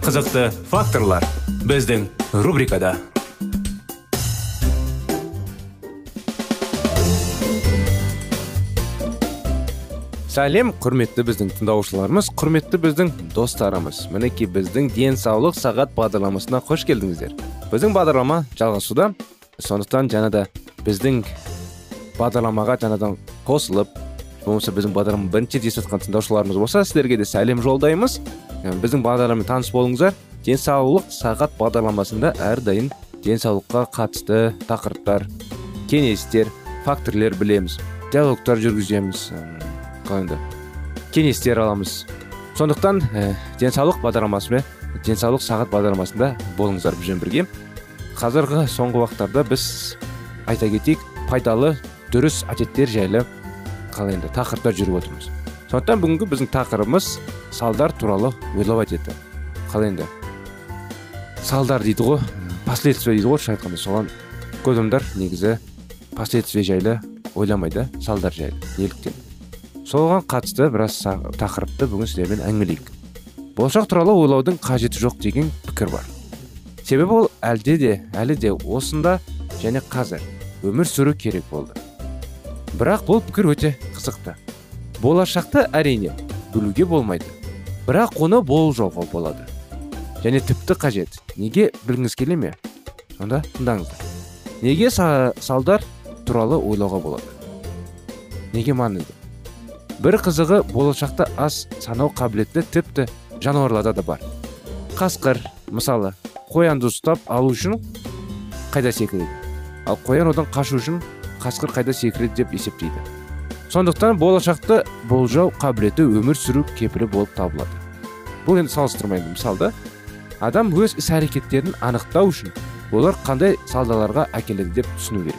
қызықты факторлар біздің рубрикада. Сәлем құрметті біздің тыңдаушыларымыз құрметті біздің достарымыз. Мінекей біздің денсаулық сағат бағдарламасына қош келдіңіздер. Біздің бағдарлама жалғасуда. Сондықтан жаңа да біздің бағдарламаға жаңадан қосылып болмаса біздің бағдарламаны бірінші естіп жатқан тыңдаушыларымыз болса сіздерге де сәлем жолдаймыз. Біздің бағдарламамен таныс болыңыздар. Денсаулық сағат бағдарламасында әрдайым денсаулыққа қатысты тақырыптар кеңестер факторлер білеміз. Диалогтар жүргіземіз қалай енді? Кеңестер аламыз. Сондықтан ә, денсаулық бағдарламасымен денсаулық сағат бағдарламасында болыңыздар бізбен бірге. Қазіргі соңғы уақыттарда біз айта кетейік пайдалы дұрыс әдеттер жайлы қалай енді тақырыптар жүріп отырмыз. Сондықтан бүгінгі біздің тақырыбымыз салдар туралы ойлап айтады. Қалай енді. Салдар дейді ғой последствия дейді ғой орысша айтқанда соған көп адамдар негізі последствия жайлы ойламайды салдар жайлы неліктен. Соған қатысты біраз тақырыпты бүгін сіздермен әңгімелейік. Болашақ туралы ойлаудың қажеті жоқ деген пікір бар. Себебі ол әлде де әлі де осында және қазір өмір сүру керек болды. Бірақ бұл пікір өте қызықты. Болашақты әрине білуге болмайды. Бірақ оны болжауға болады. Және тіпті қажет. Неге білгіңіз келе ме? Сонда тыңдаңыздар. Неге са- салдар туралы ойлауға болады. Неге маңызды? Бір қызығы болашақта аз санау қабілетті тіпті жануарларда да бар. Қасқыр мысалы қоянды ұстап алу үшін қайда секіреді? Ал қоян одан қашу үшін қасқыр қайда секіреді деп есептейді. Сондықтан болашақты болжау қабілеті өмір сүру кепілі болып табылады. Бұл енді салыстырмайды мысалы адам өз іс әрекеттерін анықтау үшін олар қандай салдаларға әкеледі деп түсіну керек.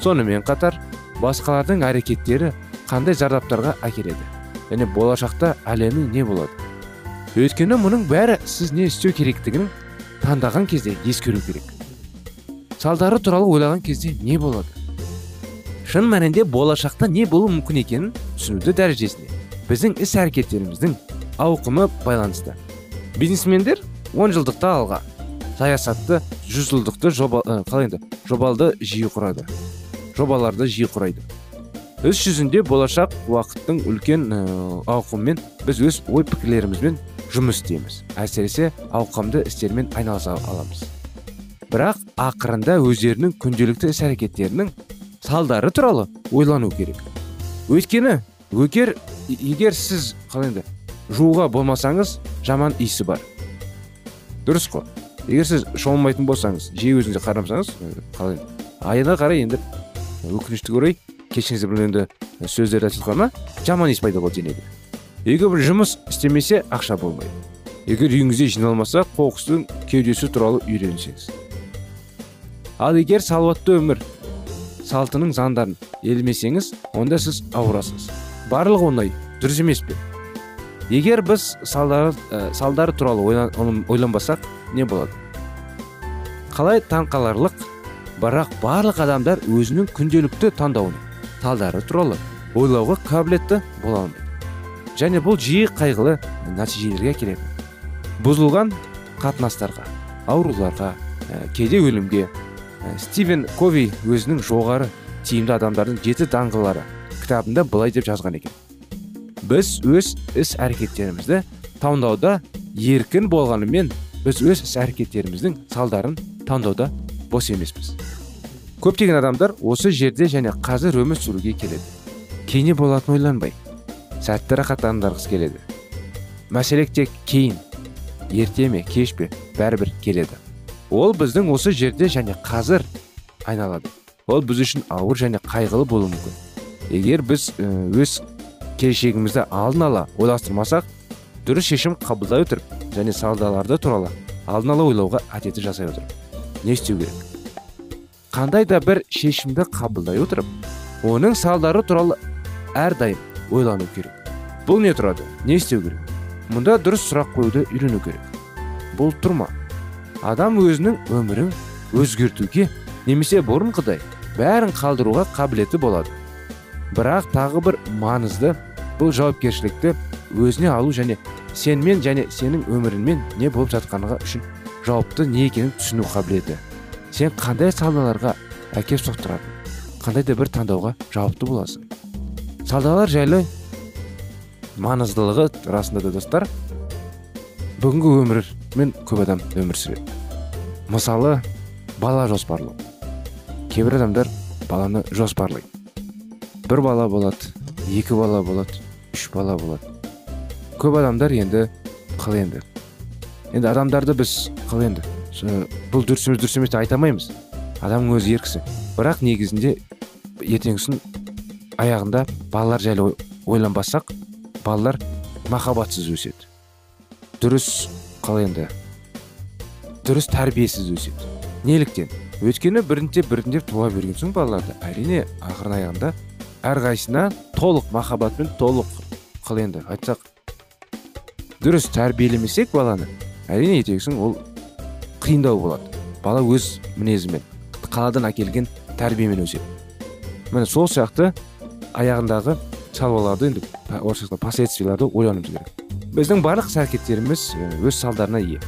Сонымен қатар басқалардың әрекеттері қандай зардаптарға әкеледі? Және болашақта әлемі не болады? Өйткені мұның бәрі сіз не істеу керектігін таңдаған кезде ескеру керек. Салдары туралы ойлаған кезде не болады? Шын мәнінде болашақта не болуы мүмкін екенін түсінуді дәрежесіне біздің іс әрекеттеріміздің ауқымы байланысты. Бизнесмендер он жылдықта алға саясатты жүз жылдықты жоба қалай енді жобалды жиі құрады жобаларды жиі құрайды. Іс жүзінде болашақ уақыттың үлкен ә, ауқымымен біз өз ой пікірлерімізбен жұмыс істейміз. Әсіресе ауқымды істермен айналыса аламыз. Бірақ ақырында өздерінің күнделікті іс әрекеттерінің салдары туралы ойлану керек. Өйткені егер егер сіз қалай енді жууға болмасаңыз жаман иісі бар. Дұрыс қой. Егер сіз шомылмайтын болсаңыз жиі өзіңізге қарамасаңыз қалай айына қарай енді өкінішті орай кешіңізде бір енді сөздер айтып жатқаны жаман иіс пайда болады денеде егер бір жұмыс істемесе ақша болмайды. Егер үйіңізде жиналмаса қоқыстың кеудесі туралы үйренсеңіз. Ал егер салауатты өмір салтының заңдарын елемесеңіз онда сіз ауырасыз. Барлығы оңай дұрыс емес пе? Егер біз салдары, ә, салдары туралы ойла- ойлан- ойланбасақ не болады? Қалай таңқаларлық бірақ барлық адамдар өзінің күнделікті таңдауының салдары туралы ойлауға қабілетті бола алмайды. Және бұл жиі қайғылы нәтижелерге әкеледі бұзылған қатынастарға ауруларға ә, кейде өлімге стивен кови өзінің жоғары тиімді адамдардың жеті даңғылары кітабында былай деп жазған екен. Біз өз іс әрекеттерімізді таңдауда еркін болғанымен біз өз іс әрекеттеріміздің салдарын таңдауда бос емеспіз көптеген адамдар осы жерде және қазір өмір сүруге келеді. Кейіне болатын ойланбай сәтті рахаттандарғысы келеді. Мәселе тек кейін ерте ме кеш пе бәрібір келеді. Ол біздің осы жерде және қазір айналады. Ол біз үшін ауыр және қайғылы болуы мүмкін. Егер біз өз келешегімізді алдын ала ойластырмасақ дұрыс шешім қабылдай отырып және салдаларды туралы алдын ала ойлауға әдеті жасай отырып не істеу керек? Қандай да бір шешімді қабылдай отырып оның салдары туралы әрдайым ойлану керек. Бұл не тұрады? Не істеу керек? Мұнда дұрыс сұрақ қоюды үйрену керек. Бұл тұрма адам өзінің өмірін өзгертуге немесе бұрынғыдай бәрін қалдыруға қабілеті болады. Бірақ тағы бір маңызды бұл жауапкершілікті өзіне алу және сенмен және сенің өміріңмен не болып жатқанға үшін жауапты не екенін түсіну қабілеті. Сен қандай салдаларға әкеп соқтыратын қандай да бір таңдауға жауапты боласың. Салдалар жайлы маңыздылығы расында да достар бүгінгі өмірмен көп адам өмір сүреді. Мысалы бала жоспарлау. Кейбір адамдар баланы жоспарлайды. Бір бала болады екі бала болады үш бала болады. Көп адамдар енді қыл енді. Енді адамдарды біз қыл енді. Бұл дұрыс емес дұрыс емес деп айта алмаймыз. Адамның өзі еркісі. Бірақ негізінде ертеңгісін аяғында балалар жайлы ойланбасақ балалар махаббатсыз өседі. Дұрыс қалай енді. Дұрыс тәрбиесіз өседі. Неліктен? Өйткені бірінде біріндеп туа берген соң балаларды әрине ақырын аяғында әрқайсысына толық махаббатпен толық қыл енді. Айтсақ дұрыс тәрбиелемесек баланы әрине ертеңгісін ол қиындау болады. Бала өз мінезімен қаладан әкелген тәрбиемен өседі. Міне сол сияқты аяғындағы шаруаларды енді орысша последствияларды ойлануымыз керек біздің барлық іс әрекеттеріміз өз салдарына ие.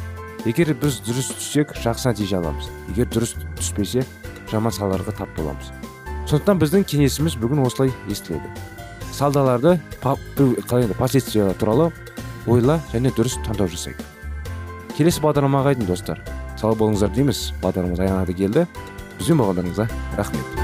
Егер біз дұрыс түссек жақсы нәтиже аламыз. Егер дұрыс түспесе жаман салдарға тап боламыз. Сондықтан біздің кеңесіміз бүгін осылай естіледі. Салдаларды қалай енді последствиялар туралы ойла және дұрыс таңдау жасайық. Келесі бағдарламаға айдын достар. Сау болыңыздар дейміз. Бағдарламамыз аяғына келді. Бізбен болғандарыңызға рахмет.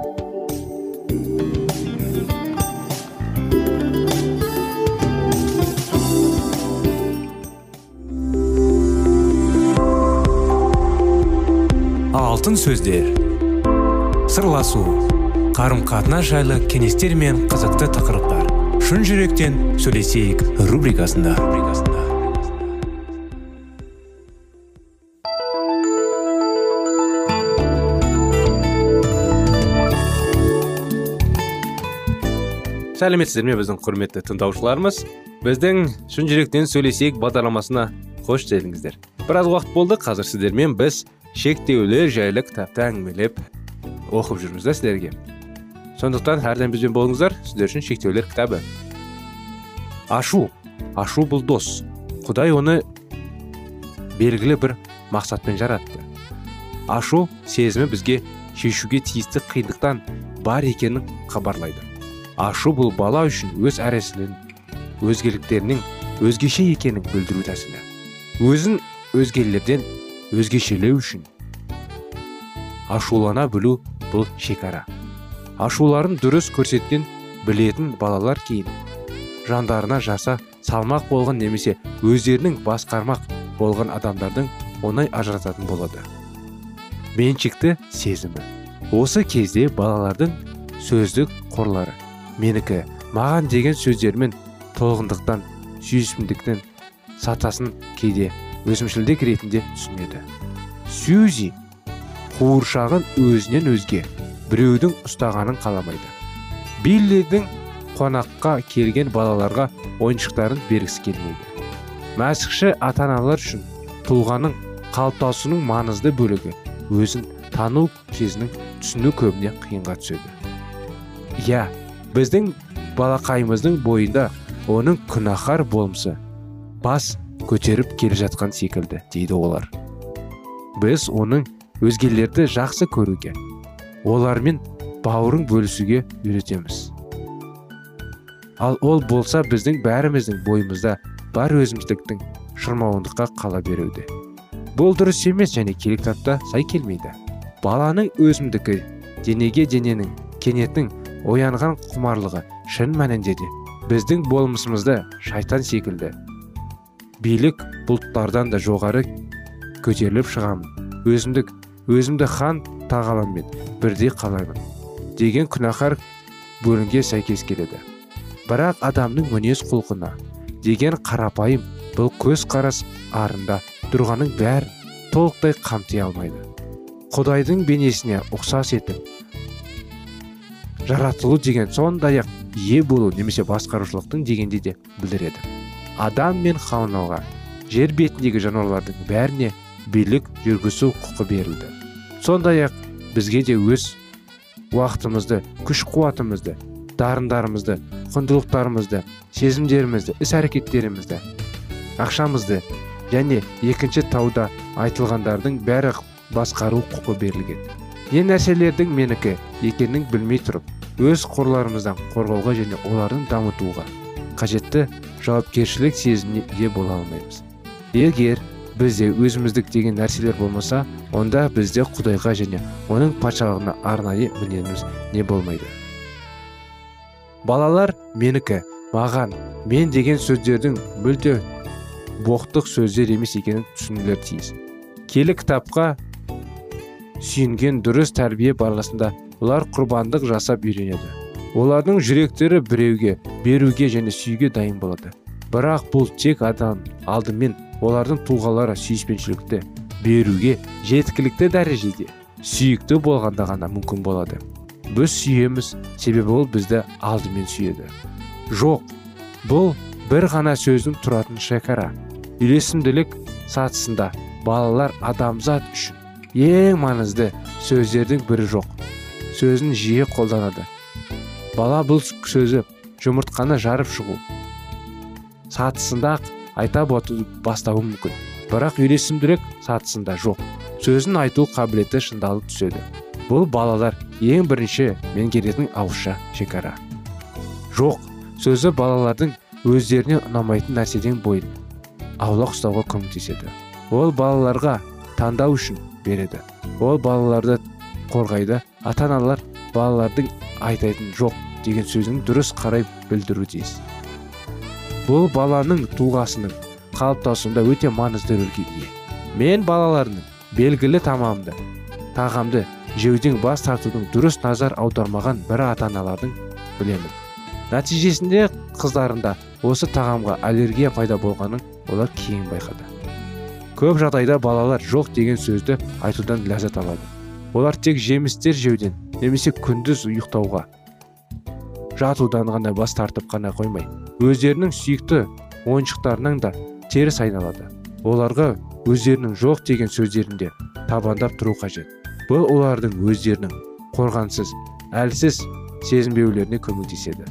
Алтын сөздер. Сырласу қарым қатынас жайлы кеңестер мен қызықты тақырыптар. Шын жүректен сөйлесейік рубрикасында. Сәлеметсіздер ме біздің құрметті тыңдаушыларымыз? Біздің шын жүректен сөйлесейік бағдарламасына қош келдіңіздер. Біраз уақыт болды қазір сіздермен біз шектеулер жайлы кітапты әңгімелеп оқып жүрміз да сіздерге сондықтан әрдайым бізбен болыңыздар сіздер үшін шектеулер кітабы ашу ашу бұл дос құдай оны белгілі бір мақсатпен жаратты ашу сезімі бізге шешуге тиісті қиындықтан бар екенін хабарлайды ашу бұл бала үшін өз әресілін өзгеліктерінің өзгеше екенін білдіру тәсілі өзін өзгелерден өзгешелеу үшін. Ашулана білу бұл шекара. Ашуларын дұрыс көрсеткен білетін балалар кейін жандарына жаса салмақ болған немесе өздерінің басқармақ болған адамдардың оңай ажырататын болады. Меншікті сезімі. Осы кезде балалардың сөздік қорлары. Менікі маған деген сөздермен толғындықтан сүйісімдіктен сатасын кейде. Өзімшілдік ретінде түсінеді. Сьюзи қуыршағын өзінен өзге біреудің ұстағанын қаламайды. Биллидің қонаққа келген балаларға ойыншықтарын бергісі келмейді. Мәсіхші ата аналар үшін тұлғаның қалыптасуының маңызды бөлігі өзін тану кезінің түсіну көбіне қиынға түседі. Иә біздің балақайымыздың бойында оның күнәһар болмысы бас көтеріп келе жатқан секілді дейді олар. Біз оның өзгелерді жақсы көруге олармен бауырын бөлісуге үйретеміз. Ал ол болса біздің бәріміздің бойымызда бар өзіміздіктің шырмауындыққа қала беруде. Бұл дұрыс емес және келіктапта сай келмейді. Баланың өзімдікі денеге дененің кенеттің оянған құмарлығы шын мәнінде де біздің болмысымызды шайтан секілді билік бұлттардан да жоғары көтеріліп шығамын өзімдік өзімді хан тағаламмен бірдей қалаймын деген күнәһар бөлімге сәйкес келеді. Бірақ адамның мінез құлқына деген қарапайым бұл көз қарас арында тұрғаның бәрін толықтай қамти алмайды. Құдайдың бейнесіне ұқсас етіп жаратылу деген сондай ақ ие болу немесе басқарушылықтың дегенде де білдіреді. Адам мен хаунаға жер бетіндегі жануарлардың бәріне билік жүргізу құқы берілді. Сондай ақ бізге де өз уақытымызды күш қуатымызды дарындарымызды құндылықтарымызды сезімдерімізді іс әрекеттерімізді ақшамызды және екінші тауда айтылғандардың бәрі басқару құқы берілген. Не нәрселердің менікі екенін білмей тұрып өз қорларымыздан қорғауға және олардың дамытуға қажетті жауапкершілік сезіміне ие бола алмаймыз. Егер бізде өзіміздік деген нәрселер болмаса онда бізде құдайға және оның патшалығына арнайы мінеміз не болмайды. Балалар менікі маған мен деген сөздердің мүлде боқтық сөздер емес екенін түсінулер тиіс. Келі кітапқа сүйінген дұрыс тәрбие барысында олар құрбандық жасап үйренеді. Олардың жүректері біреуге беруге және сүйге дайын болады. Бірақ бұл тек адам алдымен олардың тұлғалары сүйіспеншілікті беруге жеткілікті дәрежеде сүйікті болғанда ғана мүмкін болады. Біз сүйеміз себебі ол бізді алдымен сүйеді. Жоқ бұл бір ғана сөздің тұратын шекара үйлесімділік сатысында балалар адамзат үшін ең маңызды сөздердің бірі жоқ. Сөзін жиі қолданады. Бала бұл сөзі жұмыртқаны жарып шығу. Сатысында айта бастауы мүмкін. Бірақ үйлесімділік сатысында жоқ. Сөзін айту қабілеті шыңдалып түседі. Бұл балалар ең бірінші меңгеретін ауызша шекара. Жоқ сөзі балалардың өздеріне ұнамайтын нәрседен бойын аулақ ұстауға көмектеседі. Ол балаларға таңдау үшін береді. Ол балаларды қорғайды. Ата аналар балалардың айтайтын жоқ деген сөзін дұрыс қарай білдіру тиіс. Бұл баланың тұлғасының қалыптасуында өте маңызды рөлге ие. Мен балалардың белгілі тамамды тағамды жеуден бас тартудың дұрыс назар аудармаған бір ата аналардың білемін. Нәтижесінде қыздарында осы тағамға аллергия пайда болғанын олар кейін байқады. Көп жағдайда балалар жоқ деген сөзді айтудан ләззат алады. Олар тек жемістер жеуден немесе күндіз ұйықтауға. Жатудан ғана бас тартып қана қоймай өздерінің сүйікті ойыншықтарынан да теріс айналады. Оларға өздерінің жоқ деген сөздерінде табандап тұру қажет. Бұл олардың өздерінің қорғансыз әлсіз сезінбеулеріне көмектеседі.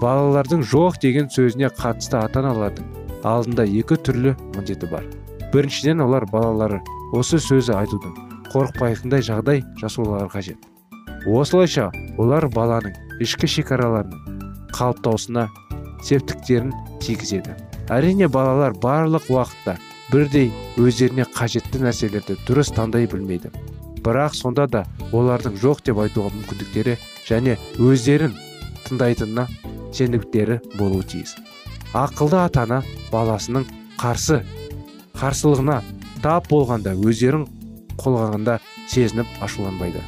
Балалардың жоқ деген сөзіне қатысты ата аналардың алдында екі түрлі міндеті бар. Біріншіден олар балалары осы сөзі айтудың қорықпайтындай жағдай жасаулары қажет. Осылайша олар баланың ішкі шекараларының қалыптауысына септіктерін тигізеді. Әрине балалар барлық уақытта бірдей өздеріне қажетті нәрселерді дұрыс таңдай білмейді. Бірақ сонда да олардың жоқ деп айтуға мүмкіндіктері және өздерін тыңдайтынына сенімдіктері болуы тиіс. Ақылды атана баласының қарсы қарсылығына тап болғанда өздерін қолғағанда сезініп ашуланбайды.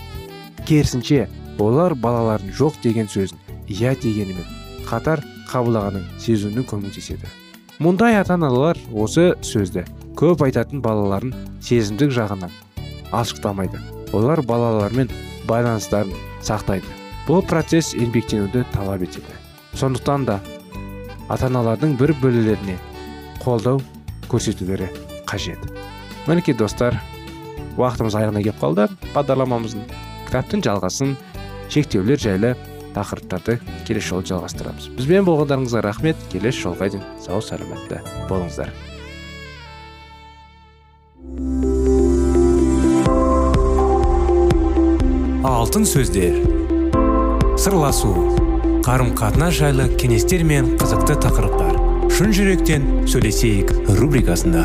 Керісінше олар балалардың жоқ деген сөзін иә дегенімен қатар қабылдағанын сезуіне көмектеседі. Мұндай ата аналар осы сөзді көп айтатын балаларын сезімдік жағынан алшықтамайды. Олар балалармен байланыстарын сақтайды. Бұл процесс еңбектенуді талап етеді. Сондықтан да ата аналардың бір бірлеріне қолдау көрсетулері қажет. Мінекей достар уақытымыз аяғына келіп қалды. Бағдарламамыздың кітаптың жалғасын шектеулер жайлы тақырыптарды келесі жолы жалғастырамыз. Бізбен болғандарыңызға рахмет. Келесі жолға дейін сау саламатта болыңыздар. Алтын сөздер. Сырласу қарым қатынас жайлы кеңестер мен қызықты тақырыптар. Шын жүректен сөйлесейік рубрикасында.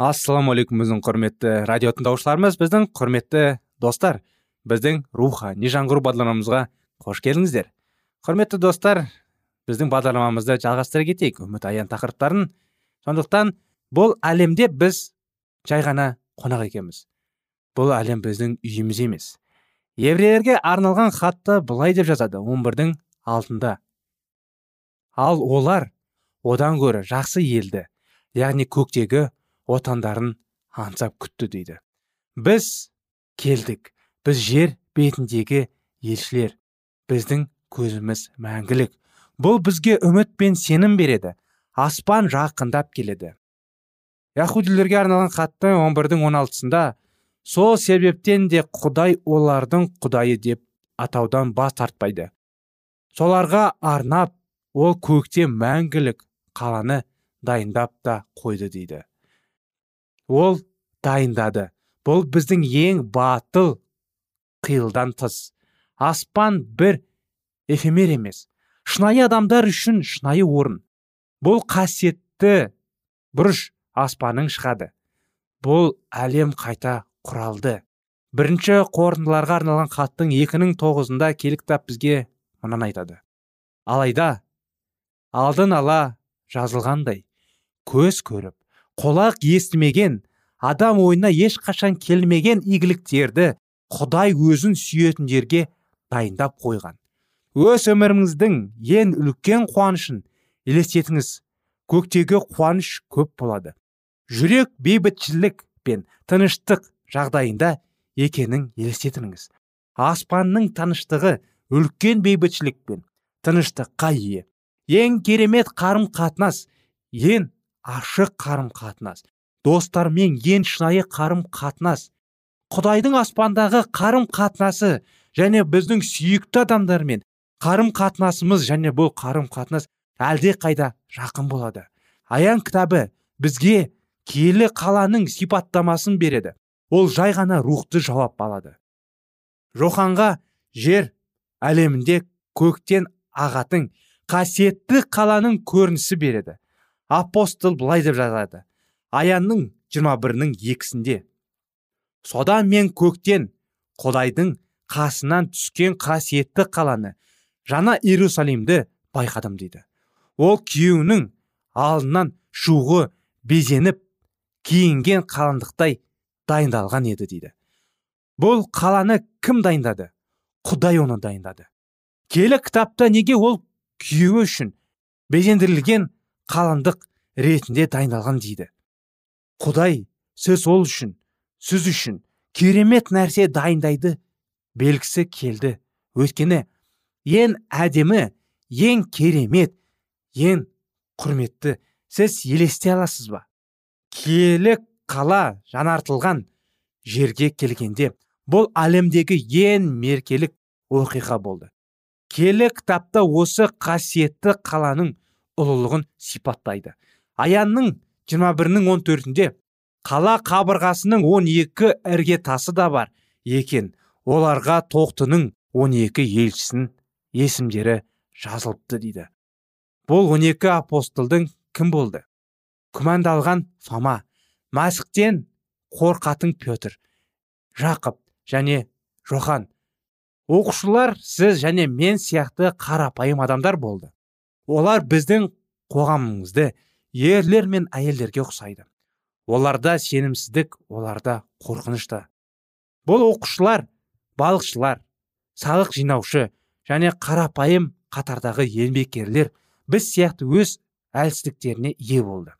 Ассалаумағалейкум біздің құрметті радио тыңдаушыларымыз біздің құрметті достар біздің рухани жаңғыру бағдарламамызға қош келдіңіздер. Құрметті достар біздің бағдарламамызды жалғастыра кетейік үміт аян тақырыптарын. Сондықтан бұл әлемде біз жай ғана қонақ екенбіз. Бұл әлем біздің үйіміз емес. Еврейлерге арналған хатты былай деп жазады он бірдің алтында. Ал олар одан гөрі жақсы елді яғни көктегі отандарын аңсап күтті дейді. Біз келдік. Біз жер бетіндегі елшілер. Біздің көзіміз мәңгілік. Бұл бізге үміт пен сенім береді. Аспан жақындап келеді. Яхудилерге арналған хаттың 11-дің 16-сында сол себептен де құдай олардың құдайы деп атаудан бас тартпайды. Соларға арнап ол көкте мәңгілік қаланы дайындап та қойды дейді. Ол дайындады. Бұл біздің ең батыл қиылдан тыс. Аспан бір эфемер емес. Шынайы адамдар үшін шынайы орын. Бұл қасиетті бұрыш аспанның шығады. Бұл әлем қайта құралды. Бірінші қорытындыларға арналған хаттың екінің тоғызында келі кітап бізге мынаны айтады. Алайда алдын ала жазылғандай көз көріп құлақ естімеген адам ойына ешқашан келмеген игіліктерді құдай өзін сүйетіндерге дайындап қойған. Өз өміріңіздің ең үлкен қуанышын елестетіңіз. Көктегі қуаныш көп болады. Жүрек бейбітшілік пен тыныштық жағдайында екенін елестетіңіз. Аспанның тыныштығы үлкен бейбітшілік пен тыныштыққа ие. Ең керемет қарым қатынас ең ашық қарым қатынас достармен ең шынайы қарым қатынас құдайдың аспандағы қарым қатынасы және біздің сүйікті адамдармен қарым қатынасымыз және бұл қарым қатынас әлде қайда жақын болады. Аян кітабы бізге киелі қаланың сипаттамасын береді. Ол жай ғана рухты жауап алады. Роханға жер әлемінде көктен ағатын қасиетті қаланың көрінісі береді. Апостол былай деп жазады. Аянның 21-нің екісінде содан мен көктен құдайдың қасынан түскен қасиетті қаланы жаңа иерусалимді байқадым дейді. Ол күйеуінің алдынан шуғы безеніп киінген қалыңдықтай дайындалған еді дейді. Бұл қаланы кім дайындады? Құдай оны дайындады. Келі кітапта неге ол күйеуі үшін безендірілген қалыңдық ретінде дайындалған дейді. Құдай сіз ол үшін сіз үшін керемет нәрсе дайындайды белгісі келді. Өйткені ең әдемі ең керемет ең құрметті сіз елесте аласыз ба? Киелі қала жанартылған жерге келгенде бұл әлемдегі ең меркелік оқиға болды. Келі кітапта осы қасиетті қаланың ұлылығын сипаттайды. Аянның 21-нің 14-інде қала қабырғасының 12 ірге тасы да бар екен. Оларға тоқтының 12 елшісінің есімдері жазылыпты дейді. Бұл 12 апостолдың кім болды? Күмәндалған фома мәсіқтен қорқатын петр жақып және жохан. Оқушылар сіз және мен сияқты қарапайым адамдар болды. Олар біздің қоғамымызды ерлер мен әйелдерге ұқсайды. Оларда сенімсіздік оларда қорқыныш та. Бұл оқушылар балықшылар салық жинаушы және қарапайым қатардағы еңбеккерлер біз сияқты өз әлсіздіктеріне ие болды.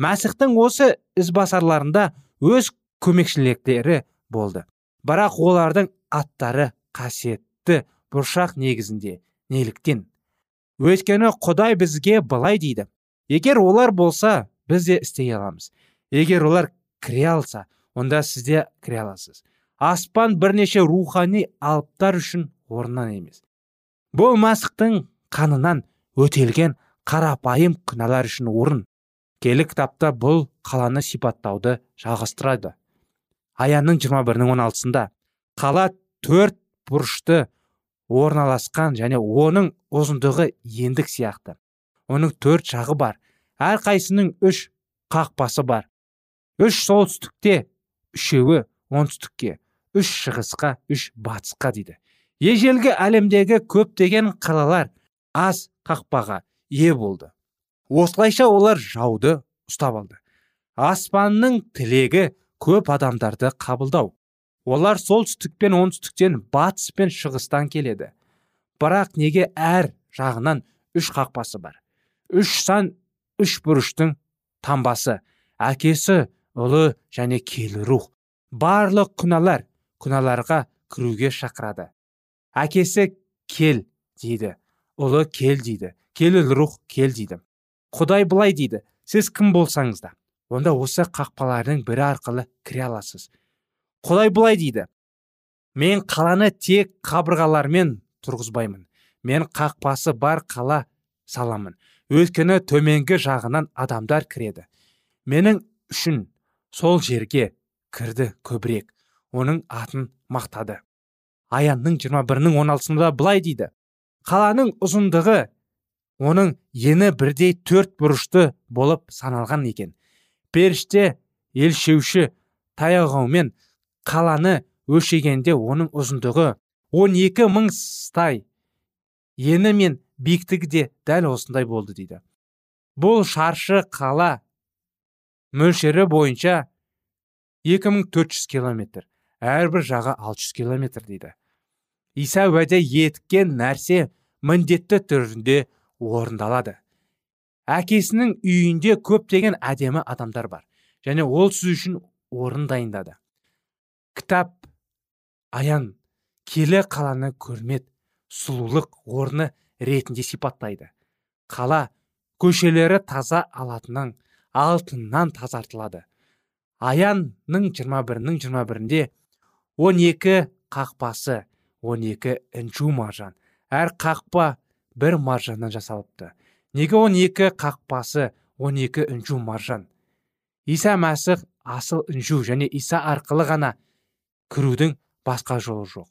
Мәсіхтің осы ізбасарларында өз көмекшіліктері болды. Бірақ олардың аттары қасиетті бұршақ негізінде неліктен өйткені құдай бізге былай дейді. Егер олар болса біз де істей аламыз. Егер олар кіре алса онда сіз де кіре аласыз. Аспан бірнеше рухани алыптар үшін орнынан емес. Бұл масықтың қанынан өтелген қарапайым күнәлар үшін орын. Келі кітапта бұл қаланы сипаттауды жалғастырады. Аянның 21-нің 16-сында қала төрт бұрышты орналасқан және оның ұзындығы ендік сияқты. Оның төрт жағы бар. Әрқайсының үш қақпасы бар. Үш солтүстікте үшеуі оңтүстікке үш шығысқа үш батысқа дейді. Ежелгі әлемдегі көптеген қалалар аз қақпаға ие болды. Осылайша олар жауды ұстап алды. Аспанның тілегі көп адамдарды қабылдау. Олар солтүстік пен оңтүстіктен батыс пен шығыстан келеді. Бірақ неге әр жағынан үш қақпасы бар? Үш сан үш бұрыштың тамбасы әкесі ұлы және келі рух. Барлық күнәлар күнәларға кіруге шақырады. Әкесі кел дейді. Ұлы кел дейді. Келі рух кел дейді. Құдай былай дейді. Сіз кім болсаңыз да онда осы қақпалардың бірі арқылы кіре аласыз. Құдай былай дейді. Мен қаланы тек қабырғалармен тұрғызбаймын. Мен қақпасы бар қала саламын. Өйткені төменгі жағынан адамдар кіреді. Менің үшін сол жерге кірді көбірек. Оның атын мақтады аянның 21-нің 16-сында былай дейді. Қаланың ұзындығы оның ені бірдей төрт бұрышты болып саналған екен. Періште елшеуші таяғаумен қаланы өлшегенде оның ұзындығы 12 мың стай. Ені мен биіктігі де дәл осындай болды дейді. Бұл шаршы қала мөлшері бойынша 2400 километр әрбір жағы 600 километр дейді. Иса уәде еткен нәрсе міндетті түрінде орындалады. Әкесінің үйінде көптеген әдемі адамдар бар және ол сіз үшін орын дайындады. Кітап аян келі қаланы көрмет сұлулық орны ретінде сипаттайды. Қала көшелері таза алатыннан алтыннан тазартылады. Аянның 21-нің 21-інде 12 қақпасы 12 інжу маржан. Әр қақпа бір маржаннан жасалыпты. Неге 12 қақпасы 12 інжу маржан? Иса мәсіх асыл інжу және иса арқылы ғана кірудің басқа жолы жоқ.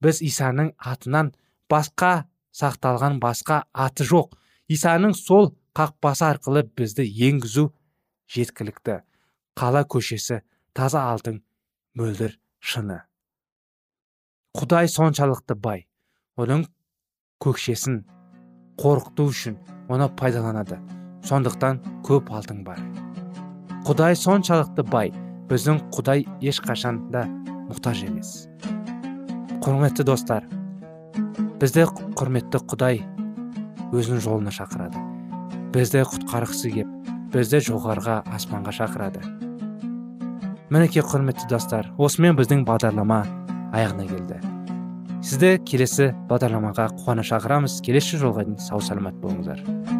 Біз исаның атынан басқа сақталған басқа аты жоқ. Исаның сол қақпасы арқылы бізді енгізу жеткілікті. Қала көшесі таза алтын мөлдір шыны. Құдай соншалықты бай. Оның көкшесін қорқыту үшін оны пайдаланады. Сондықтан көп алтын бар. Құдай соншалықты бай. Біздің құдай ешқашан да мұқтаж емес. Құрметті достар бізді құрметті құдай өзінің жолына шақырады. Бізді құтқарғысы кеп бізді жоғарыға аспанға шақырады. Мінекей құрметті достар осымен біздің бағдарлама аяғына келді. Сізді келесі бағдарламаға қуана шақырамыз. Келесі жолға дейін сау саламат болыңыздар.